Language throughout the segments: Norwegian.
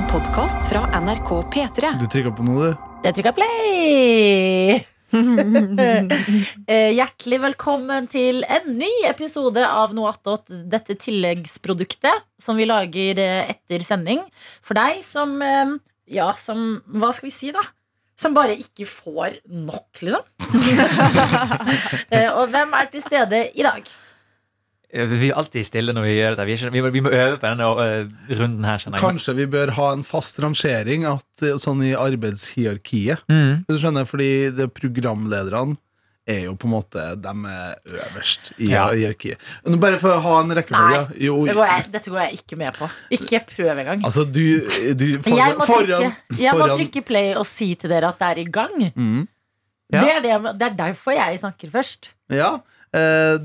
En podkast fra NRK P3. Du trykka på noe, du. Jeg trykka play! Eh, Hjertelig velkommen til en ny episode av Noe attåt. Dette tilleggsproduktet som vi lager eh, etter sending. For deg som eh, Ja, som Hva skal vi si, da? Som bare ikke får nok, liksom. Eh, Og hvem er til stede i dag? Vi er alltid stille når vi gjør dette. Vi, ikke, vi, må, vi må øve på denne uh, runden her. jeg. Kanskje vi bør ha en fast rangering at, eh, sånn i arbeidshierarkiet. Mm. Du skjønner, fordi det programlederne er jo på en måte De er øverst i Ja. hierarkiet. Nå Bare for å ha en rekkefølge. Nei, Jo, Det går jeg, dette går jeg ikke med på. Ikke prøv engang. altså, du, du for, Jeg må, foran, trykke, jeg må trykke play og si til dere at det er i gang. Mm. Ja. Det, er det, det er derfor jeg snakker først. Ja,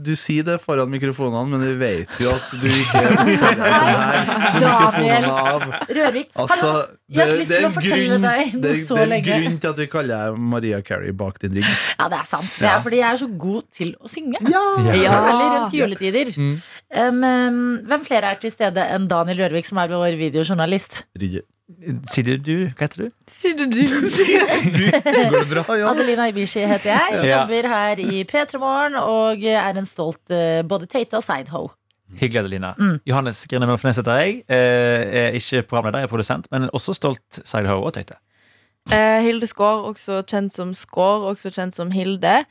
du sier det foran mikrofonene, men vi vet jo at du ikke er foran den av. Rørvik, Altså, det, Jeg har ikke lyst til å fortelle deg noe det, så det er en grunn til at vi kaller deg Maria Carrie bak din rygg. Ja, det er sant. Det er fordi jeg er så god til å synge. Ja! Ja. Eller rundt juletider. Mm. Um, hvem flere er til stede enn Daniel Rørvik, som er vår videojournalist? Rygge. Sier du, du? Hva heter du? Sier du, du? Går det bra? Ja. Adelina Ibishi heter jeg. Ja. Jobber her i P3 Morgen og er en stolt eh, både tøyte og sideho. Hyggelig, Adelina. Mm. Johannes Grine Melfnes heter jeg. Eh, er ikke programleder, jeg er produsent, men også stolt sideho og tøyte. Eh, Hilde Skaar, også kjent som Skår, også kjent som Hilde.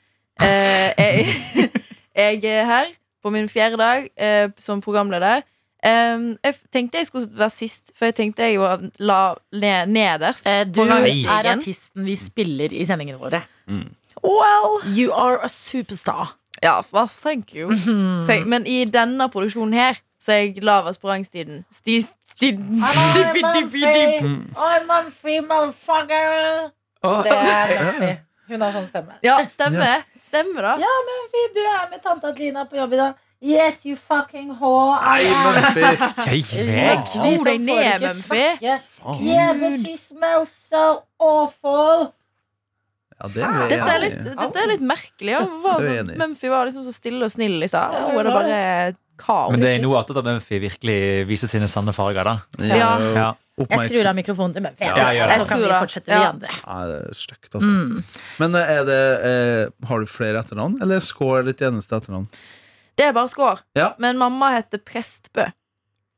Eh, jeg, jeg er her på min fjerde dag eh, som programleder. Eh, jeg tenkte jeg skulle være sist, for jeg tenkte jeg var la ned, nederst. Eh, du på er artisten vi spiller i sendingene våre. Well, You are a superstar. ja, well, thank you. Tenk, men i denne produksjonen her så er jeg lavest på rangstiden. Sti, a dippi, dippi, dipp. Motherfucker. Det er. Hun har sånn stemme. Ja, stemmer. Stemmer, da. Ja, Mumphy, du er med tante Adelina på jobb i dag. Yes, you fucking whore. I am. Hei. Mumphy Ro deg ned, Mumphy. Yeah, but she smells so awful. Ja, det er Dette er litt, dette er litt merkelig. Var er sånn. Mumphy var liksom så stille og snill i stad. Nå er det bare kaos. Men det er noe attåt at Mumphy virkelig viser sine sanne farger, da. Ja. Ja. Jeg skrur av mikrofonen til Mumphy. Ja, Ja, så kan vi fortsette, vi Ja. andre. Ja, det er stygt, altså. Mm. Men eh, er det, er, har du flere etternavn, eller er Skår ditt eneste etternavn? Det er bare skår. Ja. Men mamma heter Prestbø.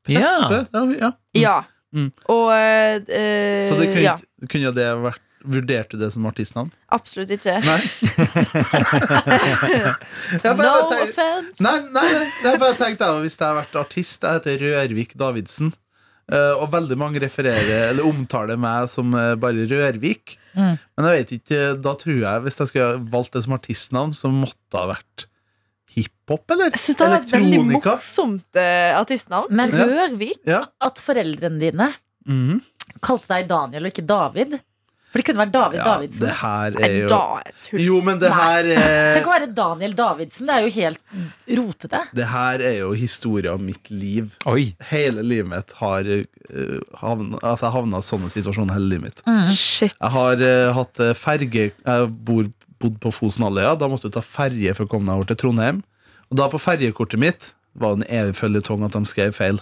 Prestbø? Ja. ja. Ja. Mm. Og eh, eh, Så det kunne, ja, kunne det vært Vurderte du det som artistnavn? absolutt ikke. Nei? No offense. Nei, nei, nei, jeg tenkte Hvis jeg hadde vært artist Jeg heter Rørvik Davidsen eh, Og veldig mange refererer Eller omtaler meg som bare Rørvik Mm. Men jeg vet ikke Da tror jeg Hvis jeg skulle valgt det som artistnavn Så måtte det ha vært hiphop, eller? Jeg syns det er et veldig morsomt uh, artistnavn. Men- Ja. vi Ja At foreldrene dine mm. kalte deg Daniel og ikke David. For det kunne vært David ja, Davidsen. det her er jo da er. Jo, men det Nei. her er Tenk å være Daniel Davidsen. Det er jo helt rotete. Det her er jo historien om mitt liv Oi. Hele livet mitt har uh, havna, altså Jeg havna i sånne situasjoner hele livet mitt Shit. Jeg har uh, hatt eh, ferge Jeg bor, bodd på Fosenhalvøya. Da måtte du ta ferje for å komme deg over til Trondheim. Og da på ferjekortet mitt var det en evig føljetong at de skrev feil.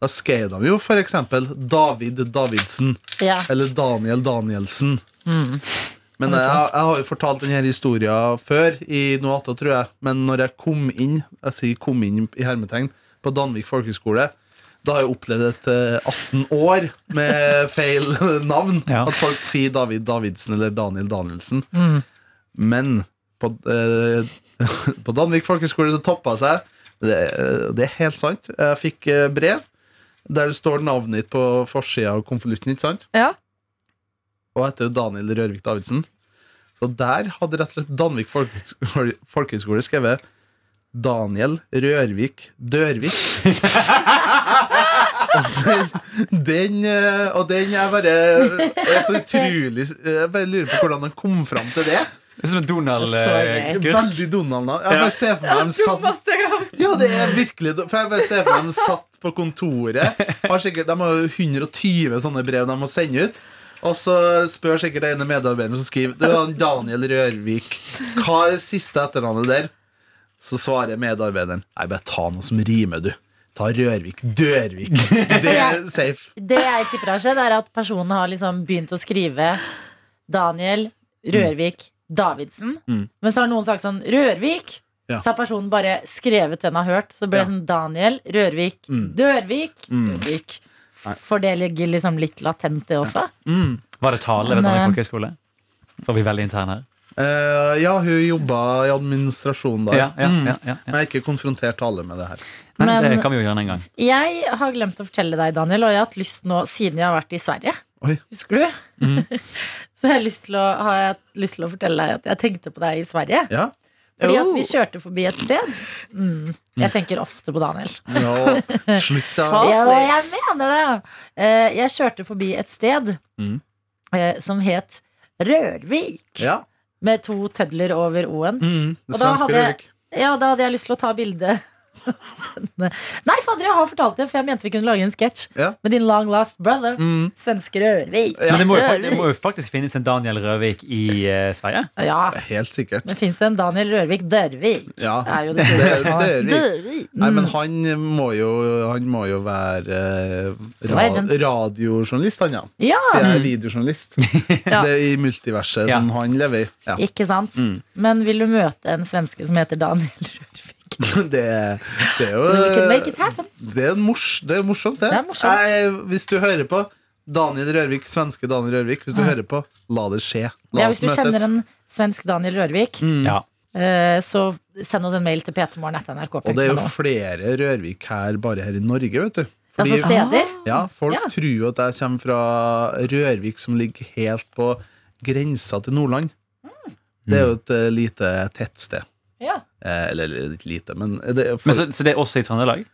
Da skrev de jo for eksempel David Davidsen Ja. eller Daniel Danielsen. Men jeg, jeg har jo fortalt denne historien før, i noe annet, tror jeg. Men når jeg kom inn Jeg sier kom inn i hermetegn på Danvik folkehøgskole, da har jeg opplevd et eh, 18 år med feil navn. Ja. At folk sier David Davidsen eller Daniel Danielsen. Men på, eh, på Danvik folkehøgskole så toppa seg. Det, det er helt sant. Jeg fikk eh, brev der det står navnet ditt på forsida av konvolutten. Ja. og heter jo Daniel Rørvik Davidsen. Så der hadde rett og slett Danvik folkehøgskole, skrevet Daniel Rørvik Dørvik. og den, eh, og den er bare er så utrolig Jeg bare lurer på hvordan han kom fram til det. Det er som en Donald-skurk. Veldig Donald-navn. Jeg bare ser for meg dem satt Ja, det er virkelig For jeg bare ser for meg dem satt på kontoret. Har sikkert, de har jo 120 sånne brev de må sende ut. Og så spør sikkert den ene medarbeideren som skriver Du, Daniel Rørvik, hva er det siste etternavnet der? Så svarer medarbeideren Nei, bare ta noe som rimer, du. Ta Rørvik. Dørvik. Det er safe. Det jeg tipper har skjedd, er at personen har liksom begynt å skrive Daniel Rørvik Davidsen. Mm. Men så har noen sagt sånn Rørvik. Ja. Så har personen bare skrevet den har hørt. Så ble det Ja. sånn Daniel Rørvik Mm. Dørvik. Mm. Rørvik. For det ligger liksom litt latent, det også. Mm. Var det tale ved Danmark eh, folkehøgskole? Får vi veldig intern her. Uh, ja, hun jobba i administrasjon der. Ja, ja, Mm. ja, ja, ja. Men jeg er ikke konfrontert alle med det her. Men, Men- det kan vi jo gjøre en gang. Jeg har glemt å fortelle deg, Daniel, og jeg har hatt lyst nå, siden jeg har vært i Sverige Oi. Husker du? Mhm. så jeg har, til å, har jeg lyst til å fortelle deg at jeg tenkte på deg i Sverige. Ja. Fordi at vi kjørte forbi et sted. Mm. Jeg tenker ofte på Daniel. ja. Slutt, da. Ja, jeg mener det! Eh, Jeg kjørte forbi et sted Mm. eh, som het Rørvik. Ja. Med to tødler over O-en. Mm. Og da hadde jeg- Ja, da hadde jeg lyst til å ta bilde. Nei, fader, jeg har fortalt det, for jeg mente vi kunne lage en sketsj Ja. med din long lost brother. Mm. Svenske Rørvik. Ja. Men det må, jo, det må jo faktisk finnes en Daniel Rørvik i uh, Sverige. Ja, Helt sikkert. men fins det en Daniel Rørvik Dørvik? Ja. Er jo det. Dørvik. Nei, Mm. men han må jo, han må jo være uh, rad, radiojournalist, han, ja. Ja, Siden jeg er videojournalist. Ja. Det er i multiverset Ja. som han lever i. Ja. ikke sant? Mm. Men vil du møte en svenske som heter Daniel Rørvik? Det, det er jo. Det er, mors, det er morsomt, det. Det er morsomt. Jeg, hvis du hører på Daniel Rørvik, svenske Daniel Rørvik, hvis du Mm. hører på, la det skje. La Ja, oss hvis du møtes. kjenner en svensk Daniel Rørvik, Mm. Ja. eh, så send oss en mail til p3morgen.nrk.no. Og det er jo flere Rørvik her bare her i Norge, vet du. Altså steder. ja, folk Ja. tror jo at jeg kommer fra Rørvik, som ligger helt på grensa til Nordland. Det er jo et eh, lite tettsted. Ja. Eh, eller litt lite, men det for, Men så, så det er også i Trøndelag?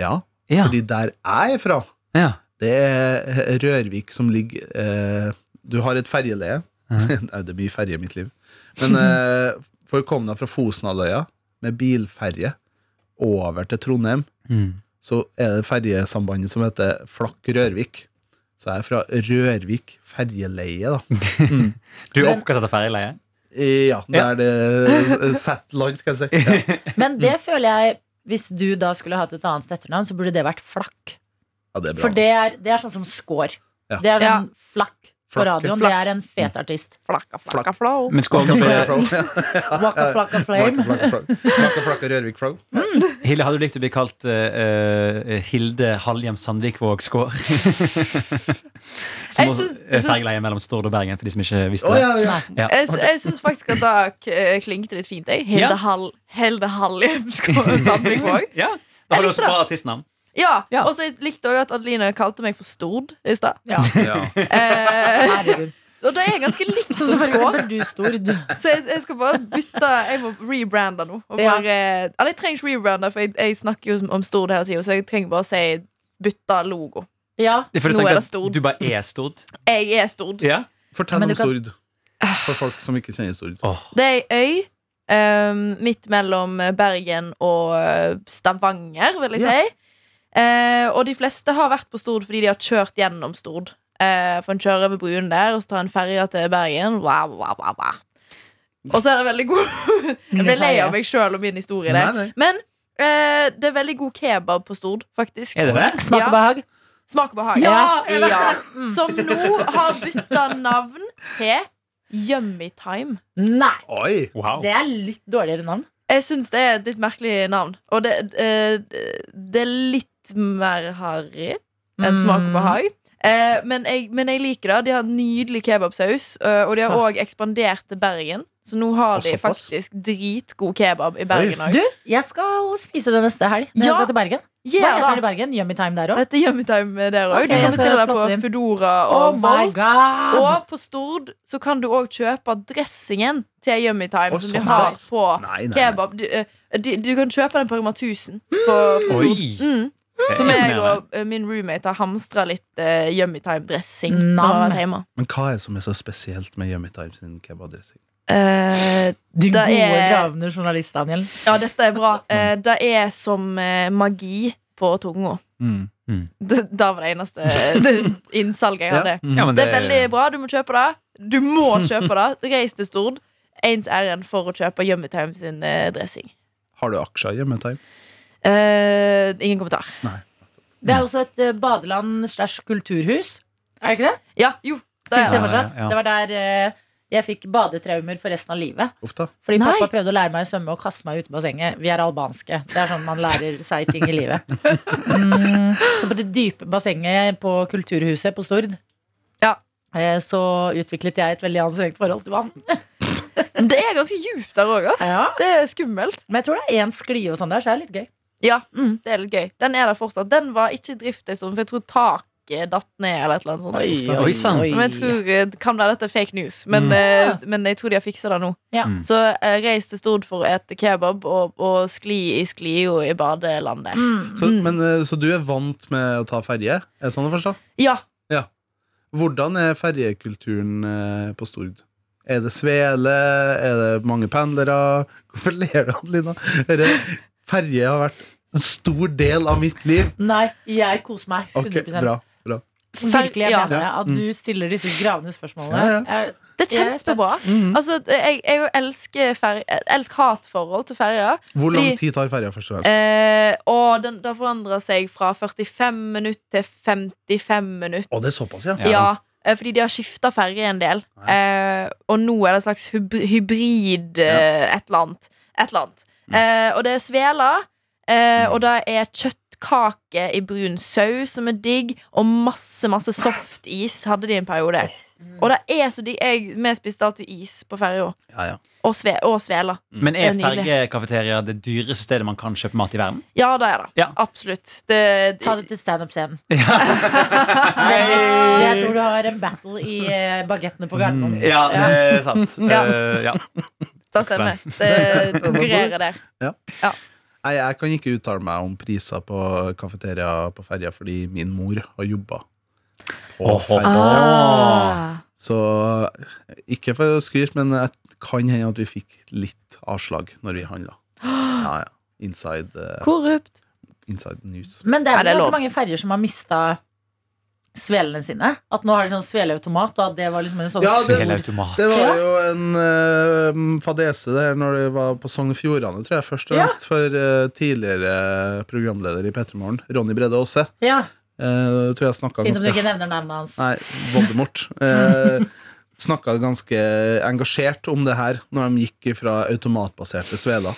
Ja, Ja. fordi der jeg er fra, ja. det er Rørvik som ligger eh, Du har et ferjeleie. Nei, det mye ferje i mitt liv. Men eh, for å komme deg fra Fosenhalvøya med bilferje over til Trondheim, Mm. så er det ferjesambandet som heter Flakk-Rørvik. Så jeg er fra Rørvik ferjeleie, da. Du er oppkalt etter ferjeleie? Ja, det er det satt land, skal jeg si. Ja, Men det føler jeg Hvis du da skulle hatt et annet etternavn, så burde det vært Flakk. ja det er bra. For det er, det er sånn som score. Ja. Det er Ja. sånn flakk på radioen. Flak. Det er en fet artist. Flakka, flakka, flow. Men skål nå Flakka, for Waka flakka flame. flakka, flakka, Rørvik flow. Hilde, hadde du likt å bli kalt uh, eh, Hilde Halhjem Sandvikvåg Skår? Som er fergeleie mellom Stord og Bergen, for de som ikke visste det. det. ja, ja. Ja. Jeg, jeg syns faktisk at det klingte litt fint. Jeg. Hilde Ja. Hall Hilde Halljemskog Sandvikvåg. Ja, da har du også bra artistnavn. Ja, Ja. og så jeg likte også at Adeline kalte meg for Stord i stad. Ja, Ja. Eh, og det er ganske likt Så som skår. blir du stor. Så jeg, jeg skal bare bytte Jeg må rebrande nå. Og Ja. eller jeg trenger ikke rebrande, for jeg, jeg snakker jo om Stord hele tida. Så jeg trenger bare å si bytte logo. Ja, Nå er det Stord. Du bare er Stord? Jeg er Stord. Ja. Fortell om kan- Stord. For folk som ikke kjenner Stord. Det er ei øy Um, midt mellom Bergen og eh, Stavanger, vil jeg Ja. si. Eh, og de fleste har vært på Stord fordi de har kjørt gjennom Stord. Eh, for en kjører over bruen der, og så tar en ferja til Bergen. Wow, wow, wow, wow. Og så er det veldig god Jeg ble lei av meg sjøl og min historie der. Men eh, det er veldig god kebab på Stord, faktisk. Er det det? Smak og behag. Smak og behag. Ja, ja. Mm. Som nå har bytta navn til Yummy Time. Nei! Oi! Wow. Det er litt dårligere navn. Jeg syns det er et litt merkelig navn. Og det, eh, det er litt mer harry enn Mm. smak på hai. Eh, men, jeg, men jeg liker det. De har nydelig kebabsaus, eh, og de har òg ekspandert til Bergen. Så nå har de faktisk dritgod kebab i Bergen òg. Du, jeg skal spise det neste helg. Når jeg skal til Bergen. Hva Yeah, heter det i. Bergen? Yummy time der òg? Dette er Yummy Time der òg. Okay, du kan bestille deg på. Foodora Oh og Volt. god! Og på Stord så kan du òg kjøpe dressingen til Yummy Time, som de har på Nei, nei, nei. kebab. Du, eh, du, du kan kjøpe den på Rema 1000 på, på Stord. Oi. Mm. Det Som jeg og eh, min roommate har hamstra litt uh, Yummy Time-dressing. Men hva er det som er så spesielt med Yummy Time sin kebabdressing? Uh, De gode, er- gravende journalist, Daniel. ja, dette er bra. Uh, det er som uh, magi på tunga. Mm. Det, det var det eneste det innsalget jeg hadde. Ja, men Det er veldig bra. Du må kjøpe det. Du må kjøpe det. Reis til Stord. Ens ærend for å kjøpe Yummy Time sin eh, dressing. Har du aksjer i Yummy Time? Eh, ingen kommentar. Det er også et eh, badeland slash kulturhus. Er det ikke det? Ja, jo. Det er det det. Ja, ja. Det var der eh, jeg fikk badetraumer for resten av livet. Uff. Fordi Nei. pappa prøvde å lære meg å svømme og kaste meg ut i bassenget. Vi er albanske. Det er sånn man lærer seg ting i livet. Mm, så på det dype bassenget på Kulturhuset på Stord Ja. eh, så utviklet jeg et veldig anstrengt forhold til vann. Men det er ganske djupt der òg. Ja. Det er skummelt. Men jeg tror det er én sklie og sånn der, så det er litt gøy. Ja, Mm. det er litt gøy. Den er der fortsatt. Den var ikke i drift en stund, for jeg tror taket datt ned eller et eller annet sånt. Oi, Oi, oi. Men jeg tror eh, kan være dette er fake news, men, Mm. eh, men jeg tror de har fiksa det nå. Ja. Mm. Så eh, reis til Stord for å ete kebab og, og skli i sklia i badelandet. Mm. Så, men, eh, så du er vant med å ta ferje? Er det sånn å forstå? Ja. Hvordan er ferjekulturen eh, på Stord? Er det svele? Er det mange pendlere? Hvorfor ler du, Adelina? Er det- Ferje har vært en stor del av mitt liv. Nei, jeg koser meg. 100 Ok, bra, bra. Virkelig, jeg Ja. mener det. At du stiller disse gravende spørsmålene. Ja, ja. Det er kjempebra. Mm -hmm. Altså, jeg, jeg elsker, elsker hatforhold til ferja. Hvor lang tid tar ferja først og fremst? Eh, og den, det forandrer seg fra 45 minutter til 55 minutter. Å, det er såpass, ja? Ja. Ja, eh, fordi de har skifta ferge en del. Eh, og nå er det en slags hybrid eh, et eller annet. Et eller annet. Eh, og det er svela, eh, og det er kjøttkake i brun saus som er digg, og masse, masse softis hadde de en periode. Og det er så digg. Jeg- Vi spiste alltid is på ferja. Ja, ja. Og, sve, og svela. Men er Det er fergekafeteria det dyreste stedet man kan kjøpe mat i verden? Ja, det er det. Ja. Absolutt. Det, Ta det til standup-scenen. Jeg tror du har en battle i eh, bagettene på Gardermoen. Ja, det er sant. Ja. Eh, ja. Det stemmer. Det konkurrerer der. Nei, jeg kan ikke uttale meg om priser på kafeteria på ferja fordi min mor har jobba på ferja. Ah. Så ikke for å skryte, men det kan hende at vi fikk litt avslag når vi handla. Ja, ja. Inside, eh, Korrupt. inside news. Men det er vel ganske mange ferjer som har mista svelene sine. At nå har de sånn sveleautomat, og at det var liksom en sånn Ja, det- Selautomat. Det var jo en eh, fadese der når det var på Sogn og Fjordane, tror jeg, først og Ja. fremst for eh, tidligere programleder i P3 Morgen, Ronny Brede Aase. Ja, Uh, tror jeg snakka Fint om du ganske ikke nevner navnet hans. Nei, Voldemort. Eh, Snakka ganske engasjert om det her når de gikk fra automatbaserte sveler.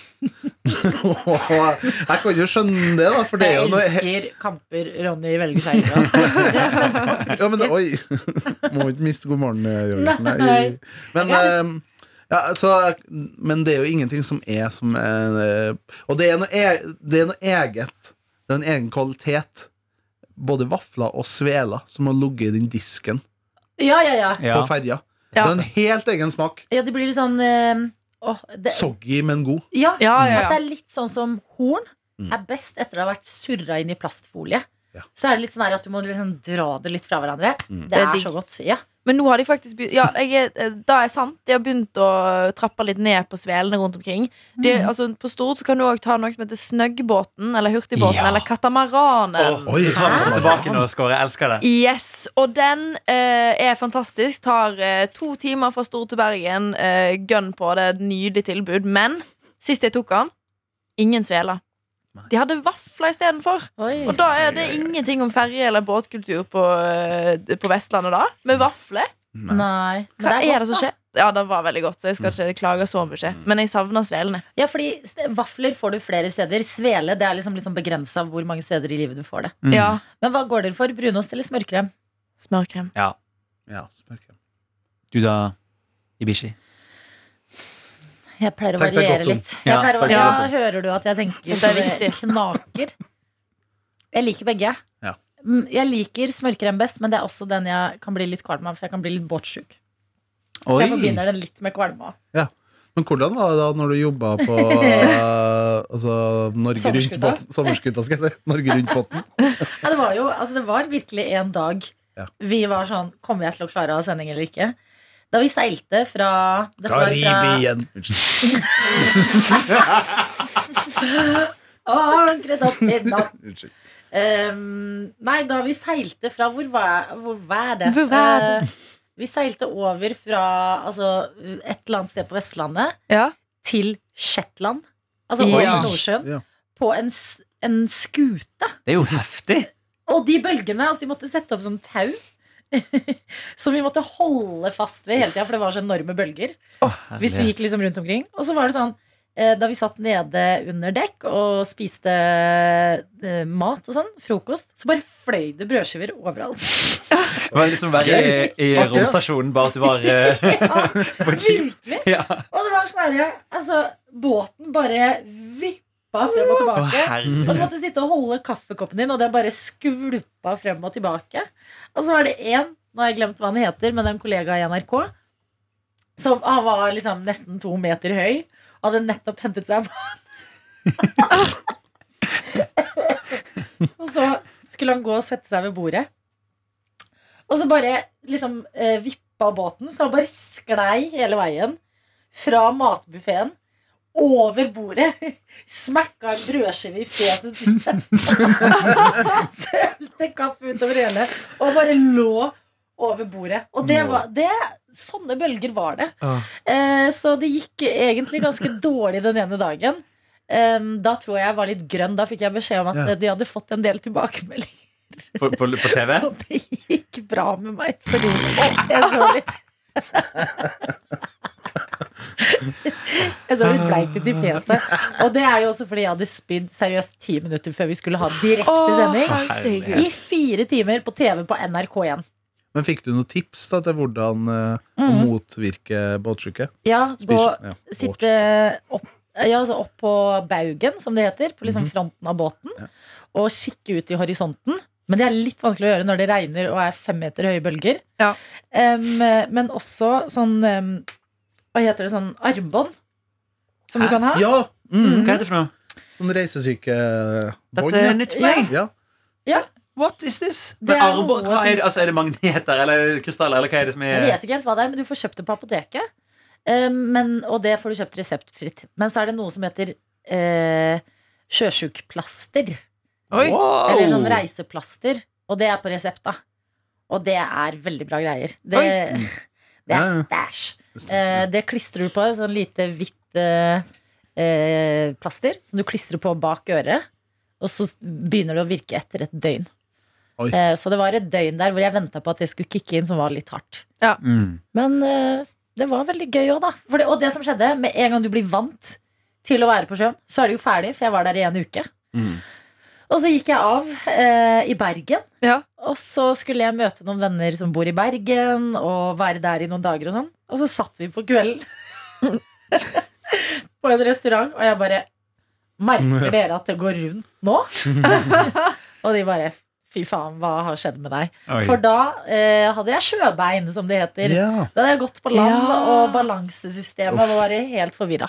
Jeg kan jo skjønne det, da, for det er Jeg jo noe he- elsker kamper Ronny velger seg inn. Altså. Ja, men det, oi! Må ikke miste god morgen, eh, Jørgen. Nei. Nei. Men, eh, ja, så, men det er jo ingenting som er som er, Og det er, noe e det er noe eget. Det er en egen kvalitet. Både vafler og sveler som har ligget i den disken Ja, ja, ja. På ferja. Ja. Det er en helt egen smak. ja det blir litt sånn eh, åh, det, Soggy, men god. ja, Ja, ja, At det er litt sånn som horn Mm. er best etter å ha vært surra inn i plastfolie. Ja. Så er det litt sånn at du må liksom dra det litt fra hverandre. Mm. Det Det er er så godt. Ja. Men nå har de faktisk begynt Ja, jeg er, eh, da er sant. De har begynt å trappe litt ned på svelene rundt omkring. De, Mm. altså, på Stord kan du òg ta noe som heter Snøggbåten eller Hurtigbåten Ja. eller Katamaranen. Oh, Oi, ta meg tilbake nå, Skåre. Jeg elsker det. Yes, Og den eh, er fantastisk. Tar eh, to timer fra Stord til Bergen. Eh, gun på. Det er et nydelig tilbud. Men sist jeg tok den, ingen sveler. De hadde vafler istedenfor. Og da er det ingenting om ferje- eller båtkultur på, eh, på Vestlandet da. Med vafler. Nei. Men Hva er, godt, det som da. skjer? Ja, det var veldig godt, så jeg skal ikke klage så mye. Men jeg savner svelene. Ja, fordi Vafler får du flere steder. Svele det er liksom, liksom begrensa hvor mange steder i livet du får det. Mm. Ja. Men hva går dere for? Brunost eller smørkrem? Smørkrem. Ja. Ja, smørkrem. Du da, Ibishi? Jeg pleier å Tenk deg variere godt om. litt. Jeg Ja, pleier å variere. Ja. Hører du at jeg tenker Det er det knaker? Jeg liker begge. Ja. Mm, Jeg liker smørkrem best, men det er også den jeg kan bli litt kvalm av. For jeg kan bli litt båtsjuk. Så jeg forbinder den litt med kvalma. Men hvordan var det da når du jobba på eh, altså, Norge rundt Sommerskuta? båten? Sommerskuta, skal jeg si. Norge rundt båten. Ja, det, var jo, altså, det var virkelig en dag Ja. vi var sånn Kommer jeg til å klare å ha sending eller ikke? Da vi seilte fra Karibien. Unnskyld. Ankret opp i. Unnskyld. Ehm, nei, da vi seilte fra Hvor var, hvor var det? Hvor var det? Uh, vi seilte over fra altså, et eller annet sted på Vestlandet Ja. til Shetland. Altså Ja. over Nordsjøen. Ja. På en, en skute. Det er jo heftig. Og de bølgene, altså de måtte sette opp sånn tau. som vi måtte holde fast ved hele tida, for det var så enorme bølger. Hvis du gikk liksom rundt omkring. Og så var det sånn eh, da vi satt nede under dekk og spiste eh, mat og sånn, frokost, så bare fløy det brødskiver overalt. Det var liksom verre i, i romstasjonen, bare at du var eh, Ja, på et skip. virkelig. Ja. Og det var sånn herre Altså, båten bare vippa frem og tilbake. Og du måtte sitte og holde kaffekoppen din, og den bare skvulpa frem og tilbake. Og så var det én, nå har jeg glemt hva han heter, men en kollega i NRK, som han var liksom nesten to meter høy, og hadde nettopp hentet seg mat. og så skulle han gå og sette seg ved bordet. Og så bare liksom eh, vippa båten, så han bare sklei hele veien fra matbuffeen over bordet. Smekka en brødskive i fjeset Sølte kaffe utover hele og bare lå over bordet. Og det var det, Sånne bølger var det. Ah. Eh, så det gikk egentlig ganske dårlig den ene dagen. Em, da tror jeg jeg var litt grønn. Da fikk jeg beskjed om at Ja. eh, de hadde fått en del tilbakemeldinger. På, på, på TV? Og det gikk bra med meg fordi jeg så litt Jeg så litt bleik ut i fjeset. Og det er jo også fordi jeg hadde spydd seriøst ti minutter før vi skulle ha direkte sending. I fire timer på TV på NRK1. Men fikk du noen tips da til hvordan eh, å Mhm. motvirke båtsjuke? Ja, gå, ja, sitte opp, ja, altså opp på baugen, som det heter, på liksom fronten av båten, Ja. og kikke ut i horisonten. Men det er litt vanskelig å gjøre når det regner og er fem meter høye bølger. Ja. Em, men også sånn em, Hva heter det? Sånn armbånd. Som du kan ha. Ja! Mm. Hva er det for noe? Sånn reisesykebånd. Dette er nytt for meg. Ja. What is this? Det er armbånd, er, det, altså, er det magneter eller er krystaller? Eller hva er det som Jeg er vet ikke helt hva det er, men du får kjøpt det på apoteket. Em, men, og det får du kjøpt reseptfritt. Men så er det noe som heter eh, sjøsjukplaster. Oi. Wow! Eller sånn reiseplaster. Og det er på resept, da. Og det er veldig bra greier. Det, det er Ja, ja. stæsj. Eh, det klistrer du på, sånn lite hvitt eh, eh, plaster som du klistrer på bak øret. Og så begynner det å virke etter et døgn. Oi. Eh, så det var et døgn der hvor jeg venta på at det skulle kicke inn, som var litt hardt. Mm. Men eh, det var veldig gøy òg, da. For det, og det som skjedde, med en gang du blir vant til å være på sjøen, så er det jo ferdig, for jeg var der i en uke. Mm. Og så gikk jeg av eh, i Bergen. Ja. Og så skulle jeg møte noen venner som bor i Bergen, og være der i noen dager og sånn. Og så satt vi på kvelden på en restaurant, og jeg bare Merker dere at det går rundt nå? og de bare Fy faen, hva har skjedd med deg? Oi. For da eh, hadde jeg sjøbein, som det heter. Ja. Da hadde jeg gått på land, Ja. og balansesystemet var helt forvirra.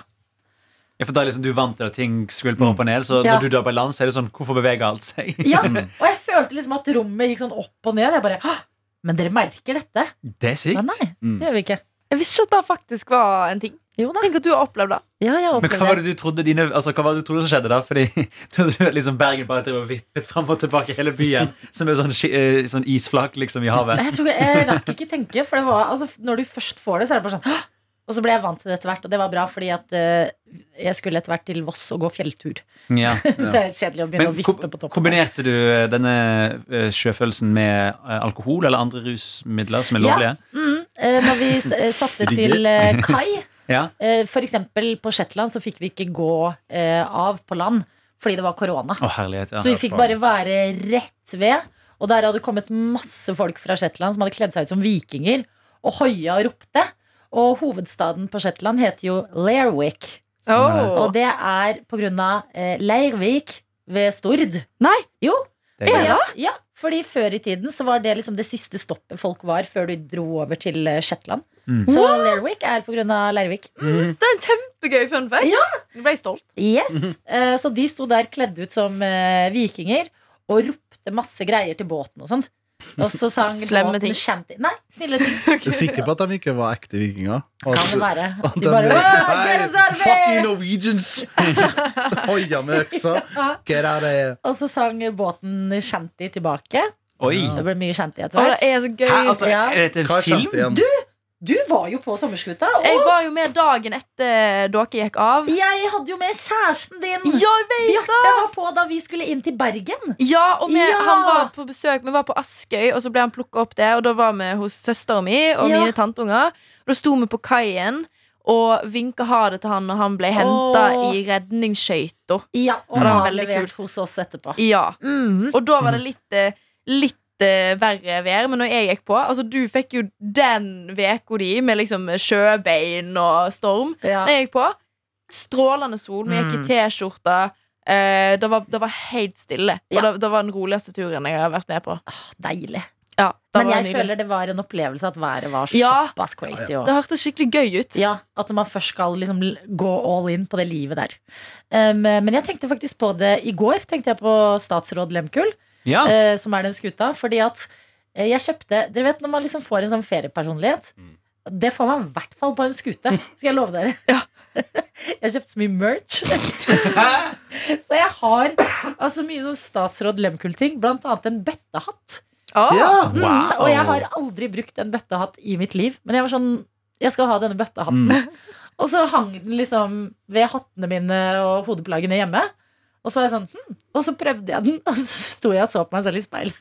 Ja, for da er liksom du vant til at ting skvulper opp og ned, så Ja. når du drar på land, så er det sånn Hvorfor beveger alt seg? Ja, og jeg følte liksom at rommet gikk sånn opp og ned. Jeg bare, «Hå! Men dere merker dette? Det er sykt. sykt. nei, Mm. det gjør vi ikke. Jeg visste ikke at det faktisk var en ting. Jo da. Tenk at du har opplevd det. Ja, jeg Men hva var det. du trodde dine, altså, hva var det du trodde som skjedde da? Fordi trodde du at liksom Bergen bare drev og vippet fram og tilbake hele byen som en sånn, eh, sånn isflak liksom i havet? Jeg, tror jeg, jeg rakk ikke tenke, for det var, altså, når du først får det, så er det bare sånn «Hå!» Og så ble jeg vant til det etter hvert, og det var bra, fordi at uh, jeg skulle etter hvert til Voss og gå fjelltur. Ja. Så det er kjedelig å begynne Men å vippe på toppen. kombinerte du eh, denne uh, sjøfølelsen med uh, alkohol eller andre rusmidler som er Ja. lovlige? Mm, eh, når vi satte til kai Ja. For eksempel på Shetland så fikk vi ikke gå av på land fordi det var korona. Herlighet. Ja. Så vi fikk bare være rett ved. Og der hadde kommet masse folk fra Shetland som hadde kledd seg ut som vikinger og hoia og ropte. Og hovedstaden på Shetland heter jo Lairwick. Oh. Og det er på grunn av eh, Leirvik ved Stord. Nei! Jo. Det er Ja, ja, fordi før i tiden så var det liksom det siste stoppet folk var før du dro over til eh, Shetland. Mm. Så Lairwick er på grunn av Leirvik. Det er en kjempegøy fun fact. Ja. Jeg ble stolt. Yes. Eh, så de sto der kledd ut som eh, vikinger og ropte masse greier til båten og sånt. Og så sang Slemme båten ting. shanty Nei, snille ting. Du er sikker på at de ikke var ekte vikinger? Kan det være. De bare Nei, get us out of Fuck you here!» Norwegians! Hoia med øksa. Get out of here. Og så sang båten shanty tilbake. Oi! Det ble mye shanty etter det hvert. er så altså, er dette Hva en er sant film? igjen? Du var jo på sommerskuta, og Jeg var jo med dagen etter dere gikk av. jeg hadde jo med kjæresten din. Ja, jeg vet Bjarte var på da vi skulle inn til Bergen. Ja, og vi, Ja. han var på besøk Vi var på Askøy, og så ble han plukka opp der. Og da var vi hos søstera mi og Ja. mine tanteunger. Og da sto vi på kaien og vinka ha det til han når han ble henta i redningsskøyta. Ja, og det var var veldig levert hos oss etterpå. Ja. Mm. Og da var det litt, eh, litt verre vær. Men når jeg gikk på Altså, du fikk jo den uka di med liksom sjøbein og storm. Ja. Når jeg gikk på, strålende sol. Vi gikk i Mm. T-skjorta. Eh, det, var, det var helt stille. Ja. Og det, det var den roligste turen jeg har vært med på. Ah, deilig. Ja, Men jeg føler det var en opplevelse at været var såpass crazy. Og, Det hørtes skikkelig gøy ut. ja, at man først skal liksom gå all in på det livet der. Um, men jeg tenkte faktisk på det i går. Tenkte jeg på statsråd Lemkull, Ja. eh, som er den skuta. Fordi at eh, jeg kjøpte Dere vet når man liksom får en sånn feriepersonlighet? Det får man i hvert fall på en skute. Skal jeg love dere. Ja. Jeg kjøpte så mye merch. så jeg har altså mye sånn statsråd Lehmkuhl-ting, Blant annet en bøttehatt. Ah, Ja. Mm, Wow. og jeg har aldri brukt en bøttehatt i mitt liv. Men jeg var sånn Jeg skal ha denne bøttehatten. Mm. Og så hang den liksom ved hattene mine og hodeplaggene hjemme. Og så var jeg sånn hm. Og så prøvde jeg den, og så sto jeg og så på meg selv i speil.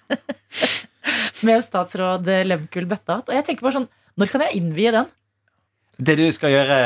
Med statsråd Lehmkuhl bøttehatt. Og jeg tenker bare sånn Når kan jeg innvie den? Det du skal gjøre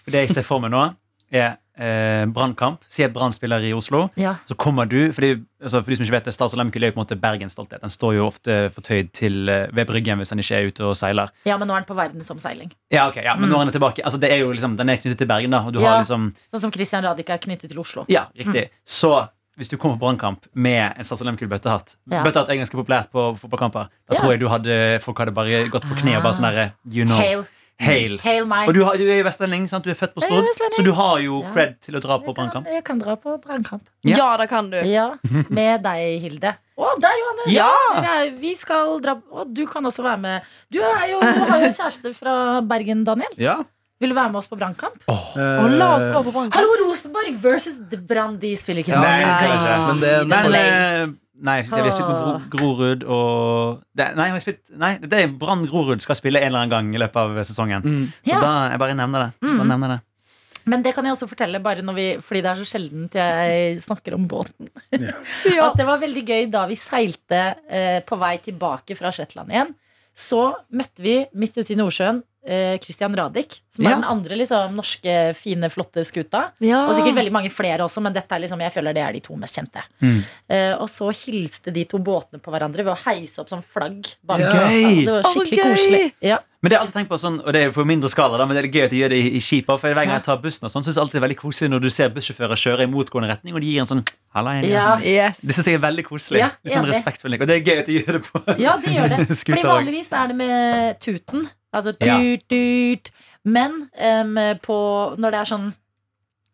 For det jeg ser for meg nå, er eh, brannkamp. Si at Brann spiller i Oslo. Ja. Så kommer du fordi, altså For de som ikke vet det, og Lemkull er jo på en måte Bergens stolthet. Den står jo ofte fortøyd til, eh, ved bryggen hvis den ikke er ute og seiler. ja, men nå er den på verdensomseiling. Ja, ok, ja, Men Mm. nå er den tilbake. Altså det er jo liksom, Den er knyttet til Bergen, da. Og du Ja. har liksom Sånn som Christian Radich er knyttet til Oslo. Ja, riktig. Så hvis du kommer på brannkamp med en og Lemkull bøttehatt Ja. Bøttehatt er ganske populært på fotballkamper. Da tror jeg du hadde, folk hadde bare gått på kne og bare sånn derre You know. Hail. Hail. Hail meg. Og du, har, du er jo vestlending, sant? Du er født på Jeg er Stord, vestlending. så du har jo Ja. cred til å dra på Jeg kan, brannkamp. jeg kan dra på brannkamp. Ja. ja, det kan du. Ja, med deg, Hilde. Og deg, Johannes. Ja! Dere er- Vi skal dra Og du kan også være med. Du, er jo, du har jo kjæreste fra Bergen, Daniel. Ja. Vil du være med oss på brannkamp? Og la oss gå på brannkamp. Hallo, Rosenborg versus Brann. De spiller ikke Ja, sånn. Nei, det skal jeg ikke. Men det er en Men eh, Nei, jeg, vi har spilt med Bro- Grorud og det, Nei, jeg spilt, nei, det er Brann Grorud skal spille en eller annen gang i løpet av sesongen. Mm. Så Ja. da jeg bare nevner det. Mm. bare nevner det. Men det kan jeg også fortelle, bare når vi, fordi det er så sjeldent jeg snakker om båten. Ja. At det var veldig gøy da vi seilte eh, på vei tilbake fra Shetland igjen. Så møtte vi midt ute i Nordsjøen Christian Radich, som er Ja. den andre liksom, norske, fine, flotte skuta. Ja. Og sikkert veldig mange flere også, men dette er liksom, jeg føler det er de to mest kjente. Mm. Uh, og så hilste de to båtene på hverandre ved å heise opp sånn flagg. bak. Gøy! Det var skikkelig gøy! koselig. Ja. Men det er alltid tenkt på sånn, og det er for mindre skala, da, men det er gøy at de gjør det i, i skipet. For hver gang jeg tar bussen, og sånn, så synes jeg alltid det er veldig koselig når du ser bussjåfører kjøre i motgående retning, og de gir en sånn Halla, Anja». Ja. Yes. Det syns jeg er veldig koselig. Ja, Litt sånn respektfull. Og det er gøy at de gjør det på ja, de gjør det. Fordi vanligvis er det med tuten. Altså Ja. tut, tut. Men um, på, når det er sånn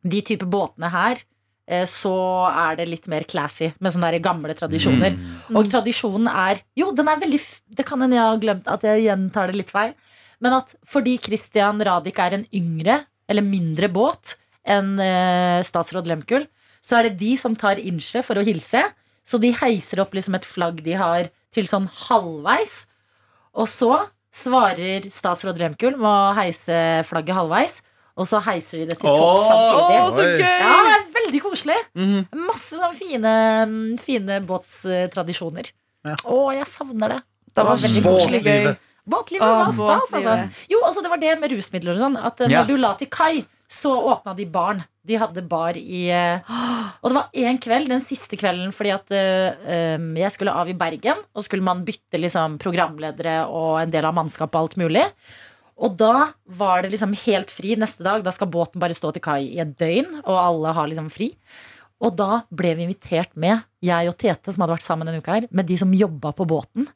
de type båtene her, eh, så er det litt mer classy med sånne gamle tradisjoner. Mm. Og tradisjonen er Jo, den er veldig Det kan hende jeg har glemt at jeg gjentar det litt feil. Men at fordi Christian Radich er en yngre eller mindre båt enn eh, statsråd Lehmkuhl, så er det de som tar innsje for å hilse. Så de heiser opp liksom et flagg de har til sånn halvveis. Og så svarer statsråd Remkul med å heise flagget halvveis. Og så heiser de det til topp samtidig. Åh, så gøy! Ja, det er veldig koselig. Mhm. Masse sånne fine, fine båtstradisjoner. Ja. Å, jeg savner det. Det var veldig koselig. gøy. Båtlivet. Båtlivet var stas, altså. Jo, altså det var det med rusmidler og sånn. At når Ja. du la til kai, så åpna de baren. De hadde bar i eh, Og det var én kveld, den siste kvelden, fordi at um, jeg skulle av i Bergen. Og skulle man bytte liksom programledere og en del av mannskapet og alt mulig. Og da var det liksom helt fri neste dag. Da skal båten bare stå til kai i et døgn, og alle har liksom fri. Og da ble vi invitert med, jeg og Tete, som hadde vært sammen denne uka her, med de som jobba på båten.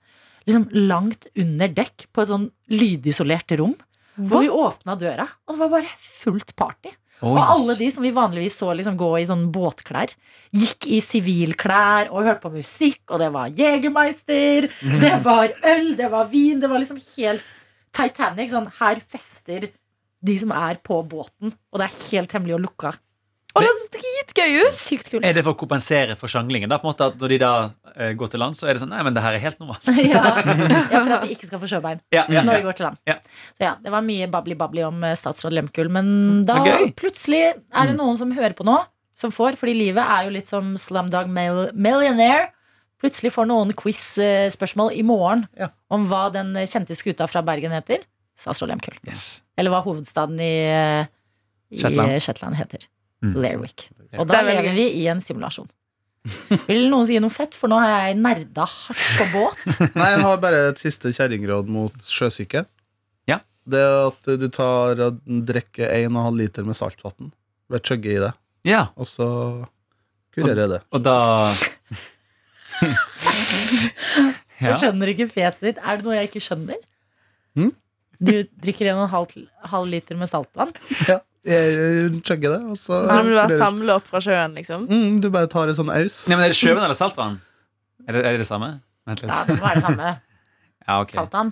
Liksom langt under dekk på et sånn lydisolert rom. Hvor vi åpna døra, og det var bare fullt party. Oi. Og alle de som vi vanligvis så liksom gå i sånn båtklær, gikk i sivilklær og hørte på musikk, og det var Jegermeister, det var øl, det var vin, det var liksom helt Titanic. Sånn, her fester de som er på båten, og det er helt hemmelig og lukka. Og det høres dritgøy ut! Sykt kult. Er det for å kompensere for sjanglingen? da, på en måte at Når de da eh, går til land, så er det sånn Nei, men det her er helt normalt. ja. ja, for at de ikke skal få sjøbein Ja, ja, når de går til land. Ja. Så ja, Det var mye babli-babli om eh, statsråd Lehmkuhl, men da er plutselig er det noen som hører på nå, som får, fordi livet er jo litt som Slumdog Millionaire. Plutselig får noen quiz-spørsmål i morgen Ja. om hva den kjente skuta fra Bergen heter. Statsråd Lehmkuhl. Yes. Eller hva hovedstaden i, eh, i Shetland. Shetland heter. Mm. Lerwick. Og da er lever gøy. vi i en simulasjon. Vil noen si noe fett? For nå har jeg nerda hardt på båt. Nei, jeg har bare et siste kjerringråd mot sjøsyke. Ja. Det er at du tar og drikker 1,5 liter med saltvann. Bare chugge i det, Ja, og så kurerer det. og da Jeg skjønner ikke fjeset ditt. Er det noe jeg ikke skjønner? Hm? Du drikker en og en halv, halv liter med saltvann? Ja, jeg chugger det, og så som du bare samler opp fra sjøen, liksom? mm, Du bare tar en sånn aus. Nei, men Er det sjøvann eller saltvann? Er det er det, det samme? Vent litt. Ja, det må være det samme. Ja, okay. Saltvann.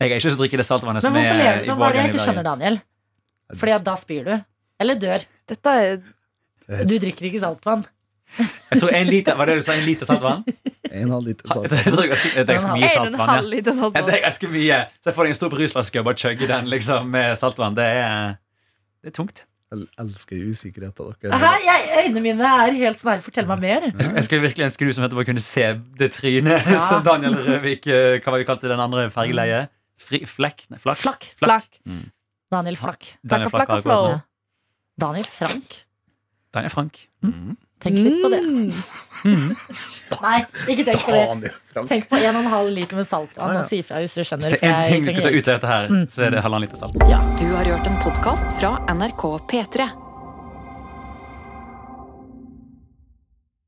Jeg er ikke så drikke det saltvannet som er i Vågen. Men hvorfor ler du sånn? Hva er det jeg ikke skjønner, Daniel? Fordi at da spyr du. Eller dør. Dette er Du drikker ikke saltvann. Jeg tror en liter, Var det du sa? En liter saltvann? 1,5 liter Jeg tror saltvann. jeg tror jeg er ganske mye en og en halv Ja. liter Ja, saltvann. det er ganske mye. Så jeg får deg en stor brusflaske og bare chugge den liksom, med saltvann. Det er, det er tungt. Jeg elsker usikkerheten Hæ? dere. Jeg, øynene mine er helt sånn her. Fortell meg mer. Jeg skulle virkelig ønske du som heter bare kunne se det trynet Ja. som Daniel Røvik eh, Hva var vi kalte den andre fergeleiet? Flekk? Nei, flakk. Flakk. Flakk. Daniel Flakk. Daniel Flakk, Flakk har flakk, flow. nå. Ja. Daniel Frank. Daniel Frank. Tenk litt på det. Mm. Nei, ikke tenk på det. Tenk på 1,5 liter med saltvann Ja, ja. og si ifra hvis dere skjønner. Hvis det er én ting vi skal ta ut av dette her, Mm. så er det halvannen liter salt. Du har hørt en podkast fra NRK P3.